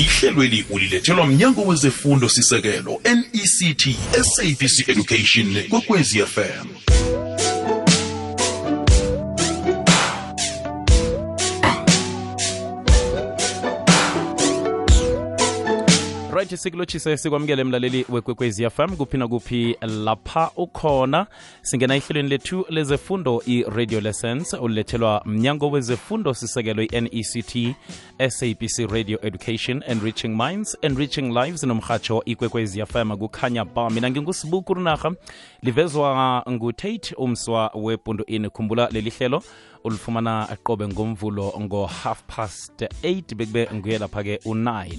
ihlelweli ulilethelwa mnyango wezefundo sisekelo nect sabc education kwekwezi fm right sikulotshise sikwamukele mlaleli wekwekwezi fm kuphi nakuphi lapha ukhona. Singena ehlelweni lethu lezefundo i-radio lessons ulethelwa mnyango wezefundo sisekelo i-nect sabc radio education enriching minds enriching lives nomhatsho ikwekwezi fm kukhanya ba mina ngingusibuku runaha livezwa ngutate umswa wepundu in khumbula leli hlelo ulifumana qobe ngomvulo ngo-half past 8 bekube nguye lapha-ke u-9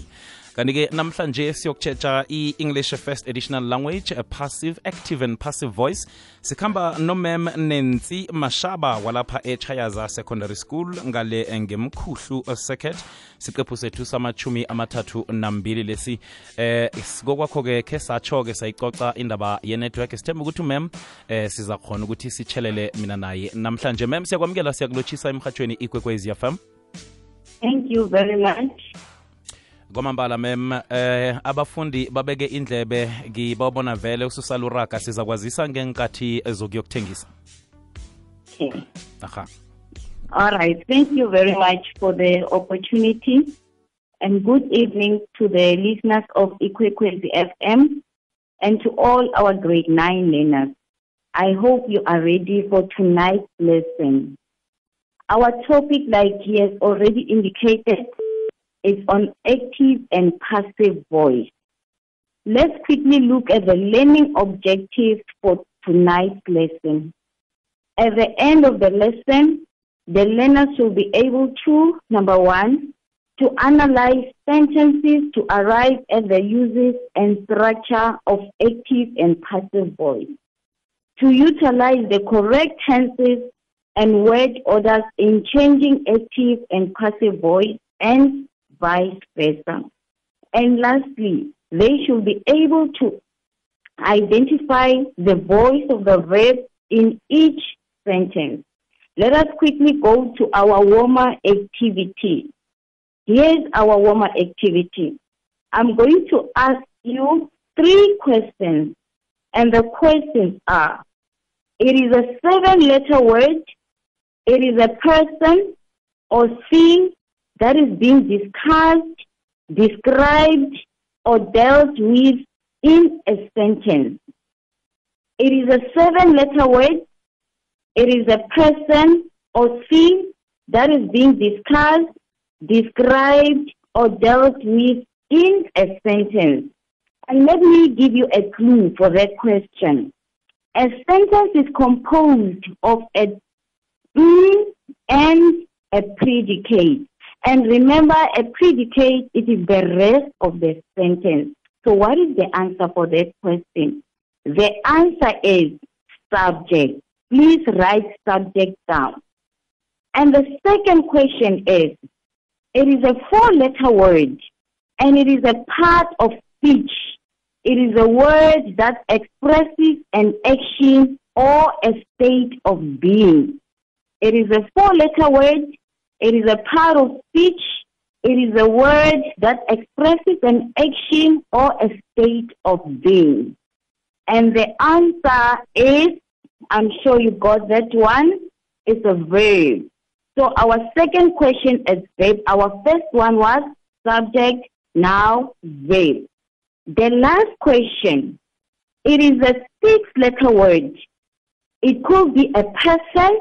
kanti-ke namhlanje siyokutshetsha i-english first additional language passive active and passive voice. Sikhamba nomem nensi mashaba walapha echayaza secondary school ngale ngemkhuhlu circuit siqephu sethu samachumi amathathu nambili lesi. Eh kokwakho-ke khe satsho-ke sayicoca indaba yenetwork. Sithemba ukuthi umem eh siza khona ukuthi sitshelele mina naye namhlanje. Mem siyakwamukela siyakulotshisa emhatshweni ikwekwezi Thank you very much. Kwamambala mem eh abafundi babeke indlebe ngibabona vele ususala uraga sizakwazisa ngenkathi zokuyokuthengisa Okay. aha All right. Thank you very much for the opportunity. And good evening to the listeners of Ikwekwezi FM and to all our grade nine learners. I hope you are ready for tonight's lesson. Our topic, like he has already indicated, is on active and passive voice. Let's quickly look at the learning objectives for tonight's lesson. At the end of the lesson, the learners will be able to, number one, to analyze sentences to arrive at the uses and structure of active and passive voice, to utilize the correct tenses and word orders in changing active and passive voice, and vice versa. And lastly, they should be able to identify the voice of the verb in each sentence. Let us quickly go to our warmer activity. Here's our warmer activity. I'm going to ask you three questions, and the questions are it is a seven letter word, it is a person or thing that is being discussed, described, or dealt with in a sentence. It is a seven letter word, it is a person or thing that is being discussed, described, or dealt with in a sentence. And let me give you a clue for that question. A sentence is composed of a be and a predicate. And remember, a predicate, it is the rest of the sentence. So what is the answer for that question? The answer is subject. Please write subject down. And the second question is, it is a four-letter word, and it is a part of speech. It is a word that expresses an action or a state of being. It is a four-letter word. It is a part of speech. It is a word that expresses an action or a state of being. And the answer is, I'm sure you got that one, it's a verb. So our second question is verb. Our first one was subject, now verb. The last question, it is a six letter word. It could be a person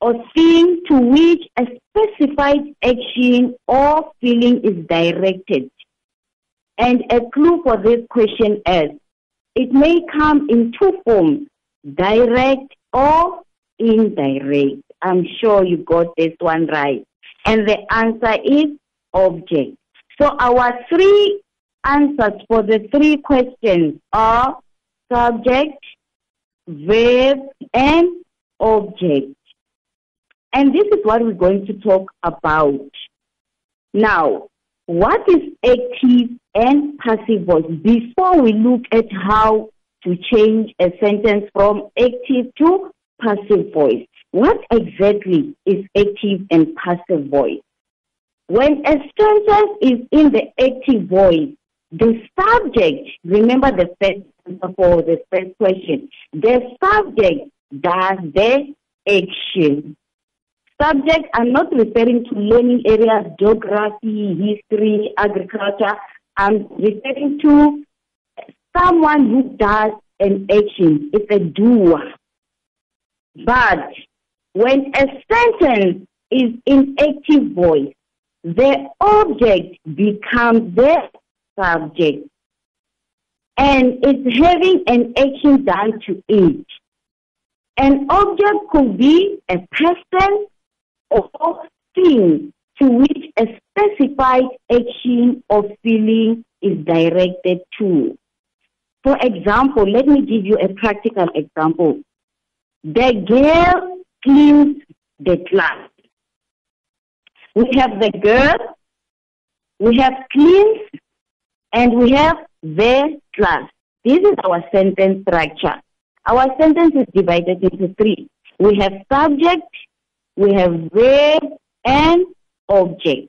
or thing to which a specified action or feeling is directed. And a clue for this question is it may come in two forms, direct or indirect. I'm sure you got this one right. And the answer is object. So our three answers for the three questions are subject, verb, and object. And this is what we're going to talk about. Now, what is active and passive voice? Before we look at how to change a sentence from active to passive voice, what exactly is active and passive voice? When a sentence is in the active voice, the subject, remember the first for the first question, the subject does the action. Subjects are not referring to learning areas, geography, history, agriculture. I'm referring to someone who does an action. It's a doer. But when a sentence is in active voice, the object becomes the subject and it's having an action done to it. An object could be a person or thing to which a specified action or feeling is directed to. For example, let me give you a practical example. The girl cleans the class. We have the girl, we have cleans, and we have the class. This is our sentence structure. Our sentence is divided into three. We have subject, we have verb, and object.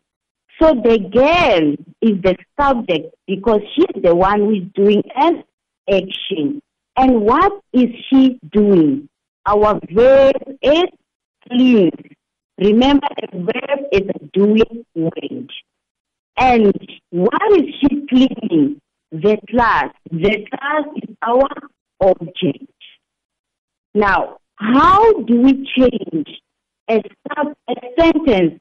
So the girl is the subject because she's the one who is doing an action. And what is she doing? Our verb is clean. Remember, a verb is a doing word. And what is she cleaning? The class. The class is our object. Now, how do we change a, a sentence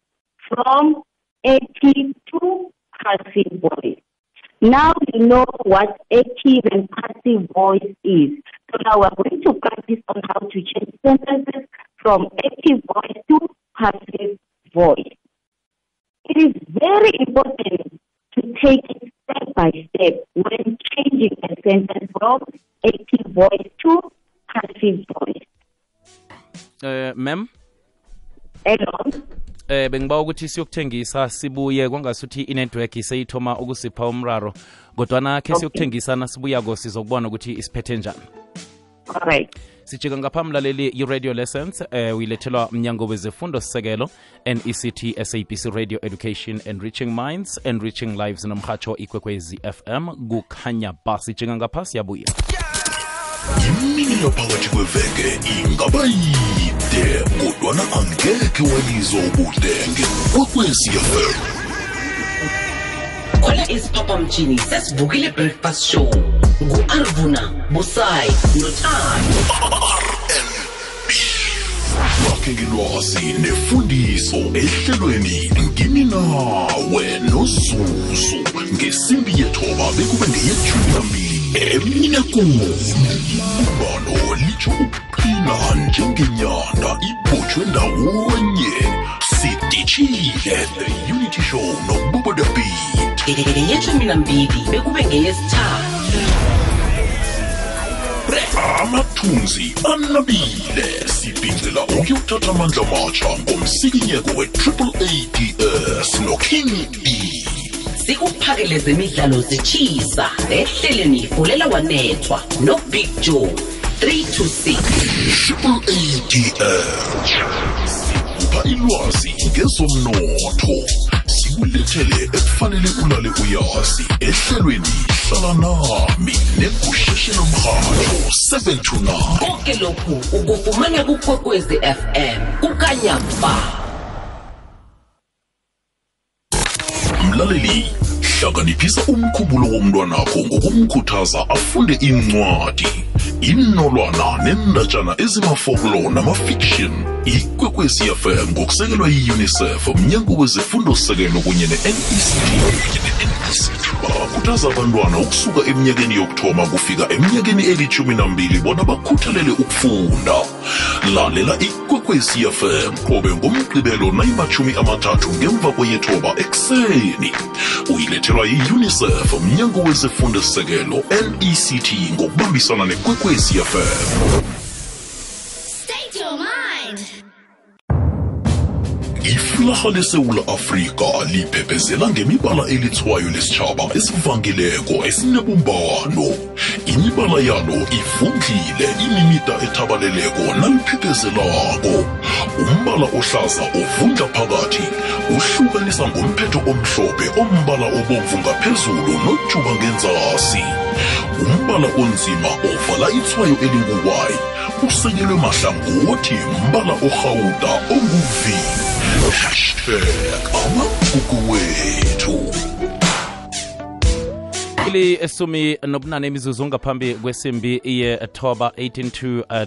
from active to passive voice? Now you know what active and passive voice is. So now we're going to practice on how to change sentences from active voice to passive voice. It is very important to take it step by step when changing a sentence from active voice to passive voice. eh ma'am Hello? eh bengiba ukuthi siyokuthengisa sibuye kwangasuthi inetwork seyithoma ukusipha umraro kodwana khe Okay. siyokuthengisana sibuyako sizokubona ukuthi isiphethe njani All right. sijika ngapha mlaleli i-radio lessons eh uyilethelwa mnyango wezefundo sisekelo nect sabc radio education enriching minds enriching lives nomhatsho ikwekwezi fm kukhanya ba sijika ngapha siyabuya imini yaphakathi kweveke ingaba yide kodwana angekhe walizwa ubudenge kwakwecfm khona isiphaphamtshini sesivukile breakfast show. Ngu-arvuna busayi nothando. Bakhe ngelwazi nefundiso ehlelweni ngini nawe nozuzu. Ngesimbi yethoba bekube ngeyethumi nambili emine kuni balo litsho ukuqina njengenyanda ibotshwe ndawonye. Sidishile the unity show nobubo the beat ngeyeshumi nambili bekube ngeyesithathu. Amathunzi anabile sibhincela ukuyothatha amandla matsha ngomsikinyeko we-triple ads noking e sikuphakele zemidlalo zitshisa ehleleni fulela wanethwa nobig joe 326 triple ads sikupha ilwazi ngezomnotho. Sikulethele ekufanele ulale uyazi. Ehlelweni hlala nami negusheshe lomrhatho 7 to 9 konke lokhu ukufumana kukwekwezi fm kukanyamba mlaleli hlakaniphisa umkhumbulo womntwanakho ngokumkhuthaza afunde incwadi inolwana nendatshana ezimafoklo namafiction ikwekwezi fm ngokusekelwa yi-unicef mnyango wezefundo-sekelo kunye ne-nect bakhuthaza abantwana ukusuka eminyakeni yokuthoma kufika eminyakeni elithumi nambili bona bakhuthalele ukufunda. Lalela ikwekwezi fm qobe ngomgqibelo nayimathumi amathathu ngemva kweyethoba ekuseni. Uyilethelwa yi-unicef mnyango wezefundo-sekelo nect ngokubambisana nekwekwezi fm State your mind. iflaha lesewula afrika liphephezela ngemibala elithwayo lesitshaba esivangileko esinebumbano. Imibala yalo ifundlile imimida ethabaleleko naliphiphezelako umbala ohlaza ovundla phakathi uhlukanisa ngomphetho omhlophe ombala obomvu ngaphezulu nojuba ngenzasi. Umbala onzima ovala ithwayo elinguwayi usekelwe mahlangothi mbala orhawuda onguv. Hashtag amagugu wethu. Li esumi nobunane imizuzu ngaphambi kwesimbi ye-toba 18 to, uh,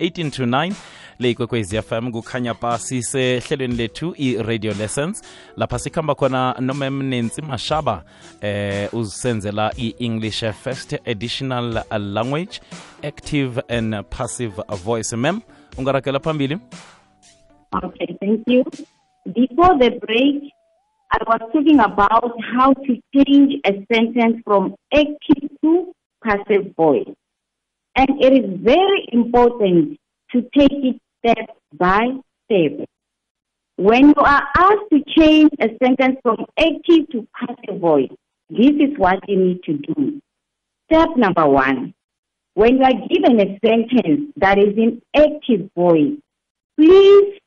18 to 9 le ikwekwezi fm kukhanya sisehlelweni lethu i-radio lessons lapha sikhamba khona nomem nensi mashaba eh uzisenzela i-english first additional language active and passive voice mem ungarakela phambili Okay, thank you. Before the break, I was talking about how to change a sentence from active to passive voice. And it is very important to take it step by step. When you are asked to change a sentence from active to passive voice, this is what you need to do. Step number one. When you are given a sentence that is in active voice, please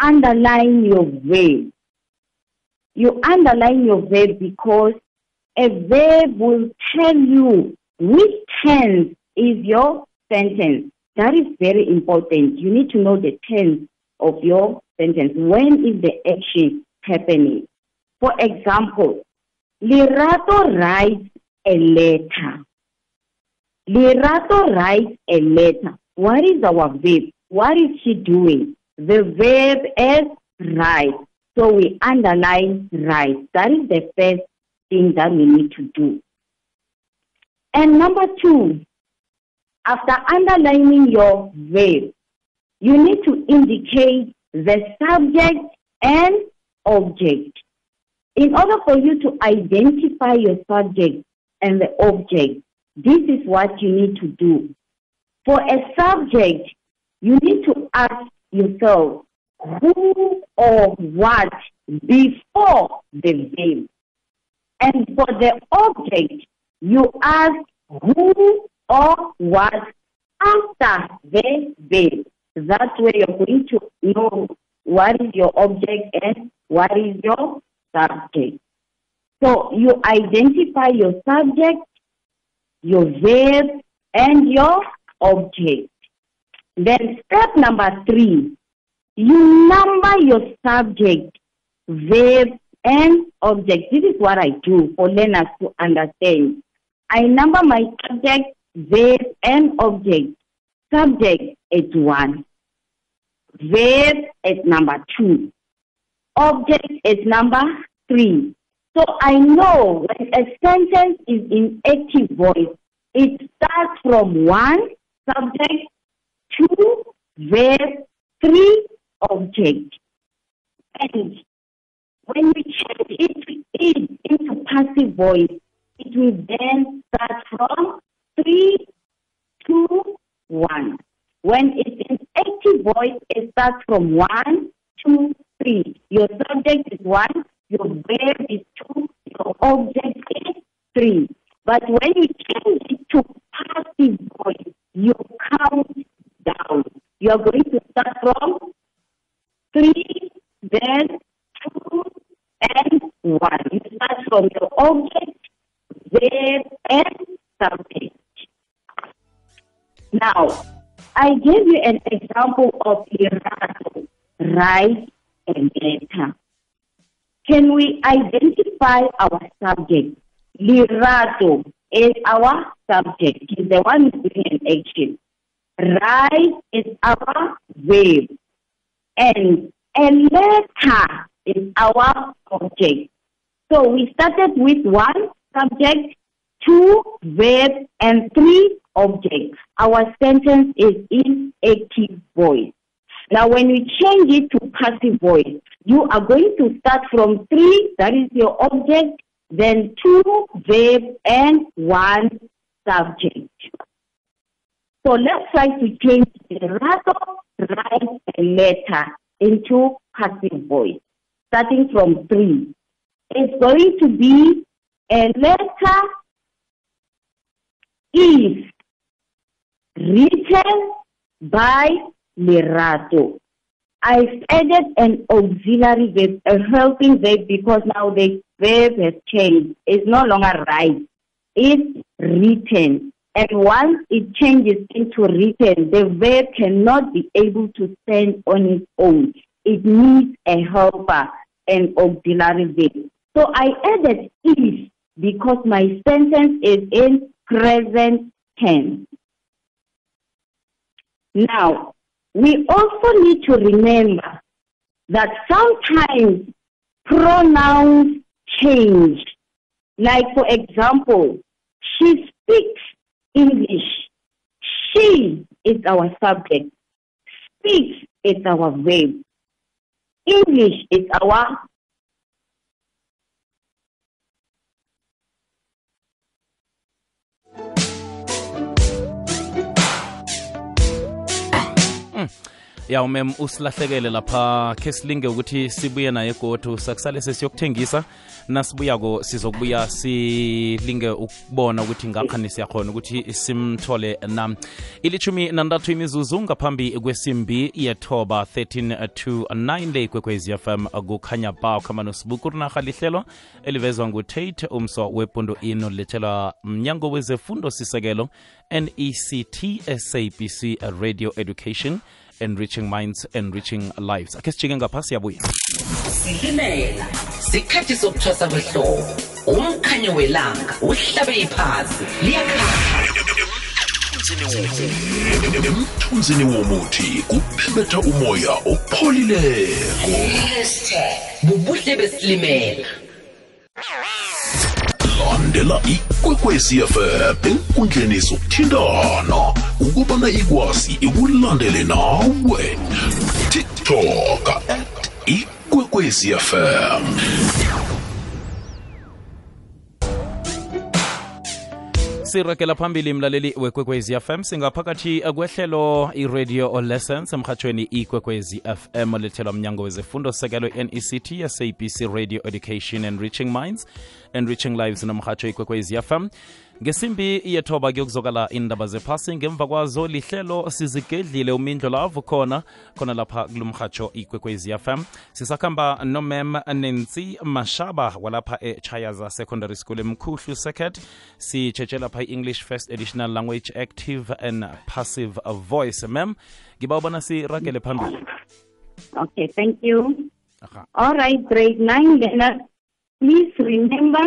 underline your verb. You underline your verb because a verb will tell you which tense is your sentence. That is very important. You need to know the tense of your sentence. When is the action happening? For example, Lerato writes a letter. Lerato writes a letter. What is our verb? What is she doing? The verb is write. So we underline write. That is the first thing that we need to do. And number two, after underlining your verb, you need to indicate the subject and object. In order for you to identify your subject and the object, this is what you need to do. For a subject, you need to ask yourself who or what before the verb. And for the object, you ask who or what after the verb. That way you're going to know what is your object and what is your subject. So you identify your subject, your verb, and your object. Then step number three, you number your subject, verb, and object. This is what I do for learners to understand. I number my subject, verb, and object. Subject is one. Verb is number two. Object is number three. So I know when a sentence is in active voice, it starts from one subject, two verb, three object. And when we change it, it into passive voice, it will then start from three, two, one. When it's in active voice, it starts from one, two, three. Your subject is one, your verb is two, your object is three. But when you change it to passive voice, you count down. You are going I gave you an example of Lerato, write and letter. Can we identify our subject? Lerato is our subject. He's the one doing an action. Write is our verb. And a letter is our object. So we started with one subject, two verb, and three objects. Our sentence is in active voice. Now, when we change it to passive voice, you are going to start from three, that is your object, then two verb, and one subject. So let's try to change the rather write a letter. into passive voice, starting from three. It's going to be a letter is written by Lerato. I've added an auxiliary verb, a helping verb, because now the verb has changed. It's no longer right. It's written. And once it changes into written, the verb cannot be able to stand on its own. It needs a helper, an auxiliary verb. So I added is because my sentence is in present tense. Now, we also need to remember that sometimes pronouns change. Like, for example, she speaks English. She is our subject. Speaks is our verb. English is our Mm. Ya umem usilahlekele lapha. Khe silinge ukuthi sibuye naye godu. Sakusale sesiyokuthengisa nasibuyako sizokubuya silinge ukubona ukuthi ngakhani siyakhona ukuthi simthole na ilithumi nantathu imizuzu ngaphambi kwesimbi yethoba 13 to 9 le ikwekwezi fm kukhanya ba ukhamba nosibuku lihlelo elivezwa ngutate umso wepundo ino lilethelwa mnyango wezefundo sisekelo nect sabc radio education enriching minds enriching lives. Akhe sijike ngapha siyabuya silimela sikhathi sokuthwasa kwehlobo. Umkhanyo welanga uhlabe iphasi. Liyakhanya emthunzini womuthi kuphemetha umoya opholileko. Bubuhle besilimela. Landela ikwekwecfm enkundleni zokuthintana ukubana ikwazi ikulandele nawe. Tiktok at ikwekwezfm sirekela phambili mlaleli wekwekwezi fm singaphakathi kwehlelo i-radio lessons emhatshweni ikwekwezi fm lethelwa mnyango wezefundo sekelo nect yasabc radio education and reaching minds enriching lives nomhatsho ikwekwezi fm ngesimbi yethoba kuyokuzokala indaba zephasi ngemva kwazo lihlelo sizigedlile umindlo lavo khona khona lapha kulumhatsho ikwekwezi fm sisakhamba nomem nensi mashaba walapha echayaza secondary school emkhuhlu second sitshetshe lapha i-english first additional language active and passive voice mem ngiba ubona siragele phambili Okay, thank you. Aha. All right, grade 9 learners, please remember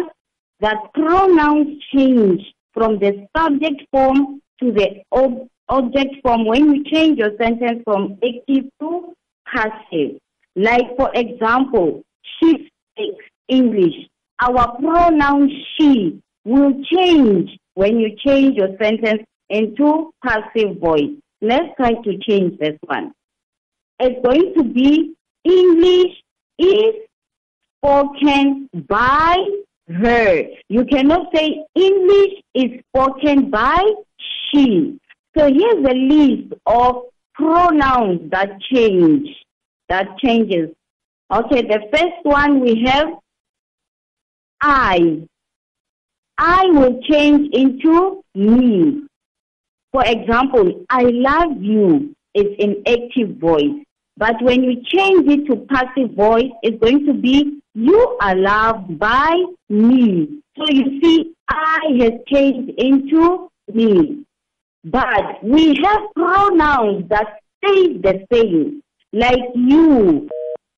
that pronouns change from the subject form to the ob- object form when you change your sentence from active to passive. Like, for example, she speaks English. Our pronoun she will change when you change your sentence into passive voice. Let's try to change this one it's going to be English is spoken by her. You cannot say English is spoken by she. So here's a list of pronouns that change, that changes. Okay, the first one we have I. I will change into me. For example, I love you is in active voice. But when you change it to passive voice, it's going to be you are loved by me. So you see, I has changed into me. But we have pronouns that stay the same, like you,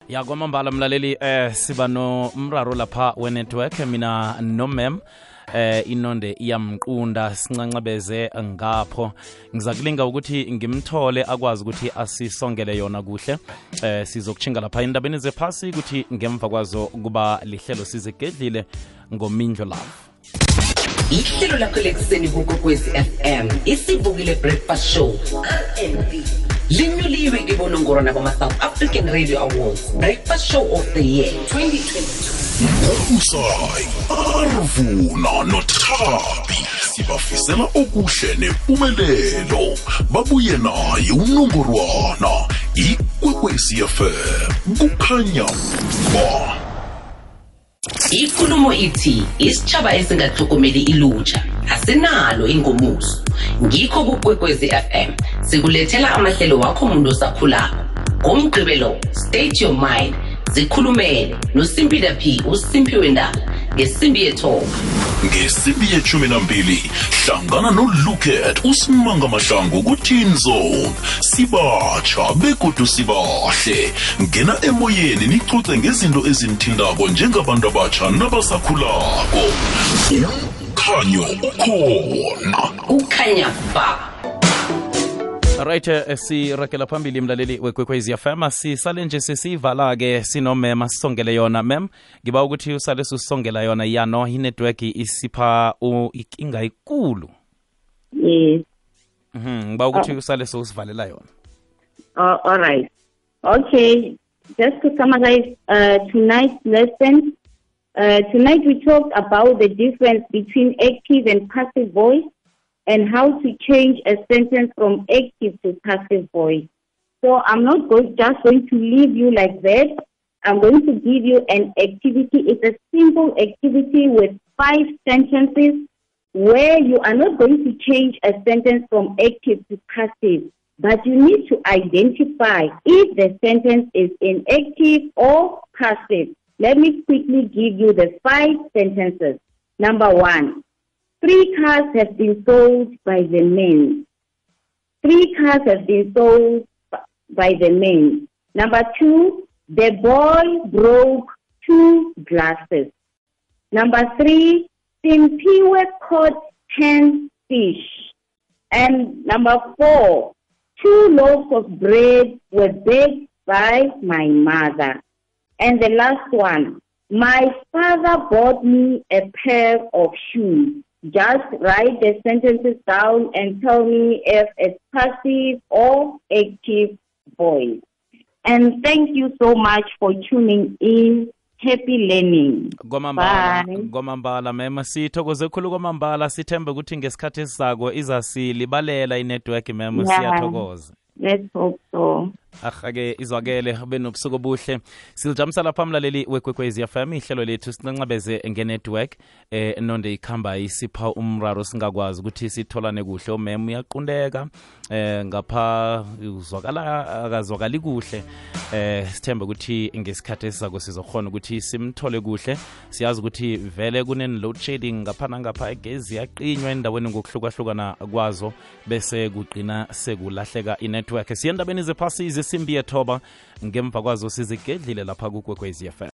ya kwamambala mlaleli eh siba nomraro lapha wenetwork mina nomem eh inonde iyamqunda sincancabeze ngapho. Ngizakulinga ukuthi ngimthole akwazi ukuthi asisongele yona kuhle. Eh sizokuchinga lapha endabeni zephasi ukuthi ngemva kwazo kuba lihlelo sizigedlile ngomindlo lapho ihlelo lakho lekuseni kukokwezi fm isivukile breakfast show rnb linyuliwe kibonongorwana bama-south african radio awards breakfast show of the year 2022 umsayi arvuna nothabi sibafisela okuhle nempumelelo babuye naye unongorwana ikwekwezi fm kukhanya ba ikulumo ithi isitshaba esingatlhogomeli ilutsha asinalo ingomuso. Ngikho kukwekwezi fm sikulethela amahlelo wakho muntu osakhulako. Ngomgqibelo state your mind. Zikhulumele nosimpila p usimpiwe ndaba ngesimbi yethoba ngesimbi yeshumi nambili hlangana noluket usimanga mahlangu kuteen zone. Sibatsha begodu sibahle. Ngena emoyeni nicuce ngezinto ezinithindako njengabantu abatsha nabasakhulako. Umkhanyo ukhona Ukhanya ba right eh, sirakela phambili mlaleli wekwekwezi fm sisale nje sesiyivala-ke sinomema sisongele yona mem ngiba ukuthi usale sisongela yona yano inetwork isipha u- inkinga ikulu Yes. Mhm, ngiba ukuthi usale sowusivalela yona Uh, all right. Okay. Just to summarize uh, tonight's lesson, uh, tonight we talked about the difference between active and passive voice and how to change a sentence from active to passive voice. So I'm not going, just going to leave you like that. I'm going to give you an activity. It's a simple activity with five sentences where you are not going to change a sentence from active to passive, but you need to identify if the sentence is in active or passive. Let me quickly give you the five sentences. Number one, three cars have been sold by the men. Three cars have been sold by the men. Number two, the boy broke two glasses. Number three, Simpiwe caught 10 fish. And number four, two loaves of bread were baked by my mother. And the last one, my father bought me a pair of shoes. Just write the sentences down and tell me if it's passive or active voice. And thank you so much for tuning in. Happy learning. kwamambala kwamambala mem sithokoze khulu kwamambala sithembe ukuthi ngesikhathi izasilibalela inetwork mem Yeah. siyathokoza Let's hope so. Ahake izwakele benobusuku obuhle. Silijamisa lapha mlaleli wekwekwezi fm ihlelo lethu sincancabeze ngenetwork eh nonde ikhamba isipha umraro singakwazi ukuthi sitholane kuhle. Umem uyaqundeka eh ngapha uzwakala akazwakali kuhle. Eh sithembe ukuthi ngesikhathi esizako sizokhona ukuthi simthole kuhle. Siyazi ukuthi vele kune-load shedding ngapha nangapha egezi yaqinywa endaweni ngokuhlukahlukana kwazo bese kugqina sekulahleka inetwork. Siye endabeni zephasi zesimbi yethoba ngemva kwazo sizigedlile lapha kukwekwezi fm